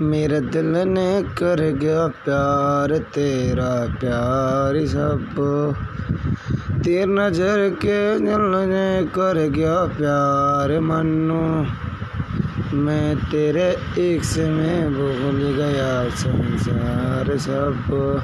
मेरे दिल ने कर गया प्यार, तेरा प्यार सब। तेर नज़र के दिल ने कर गया प्यार, मन्नू। मैं तेरे इश्क में भूल गया संसार सब।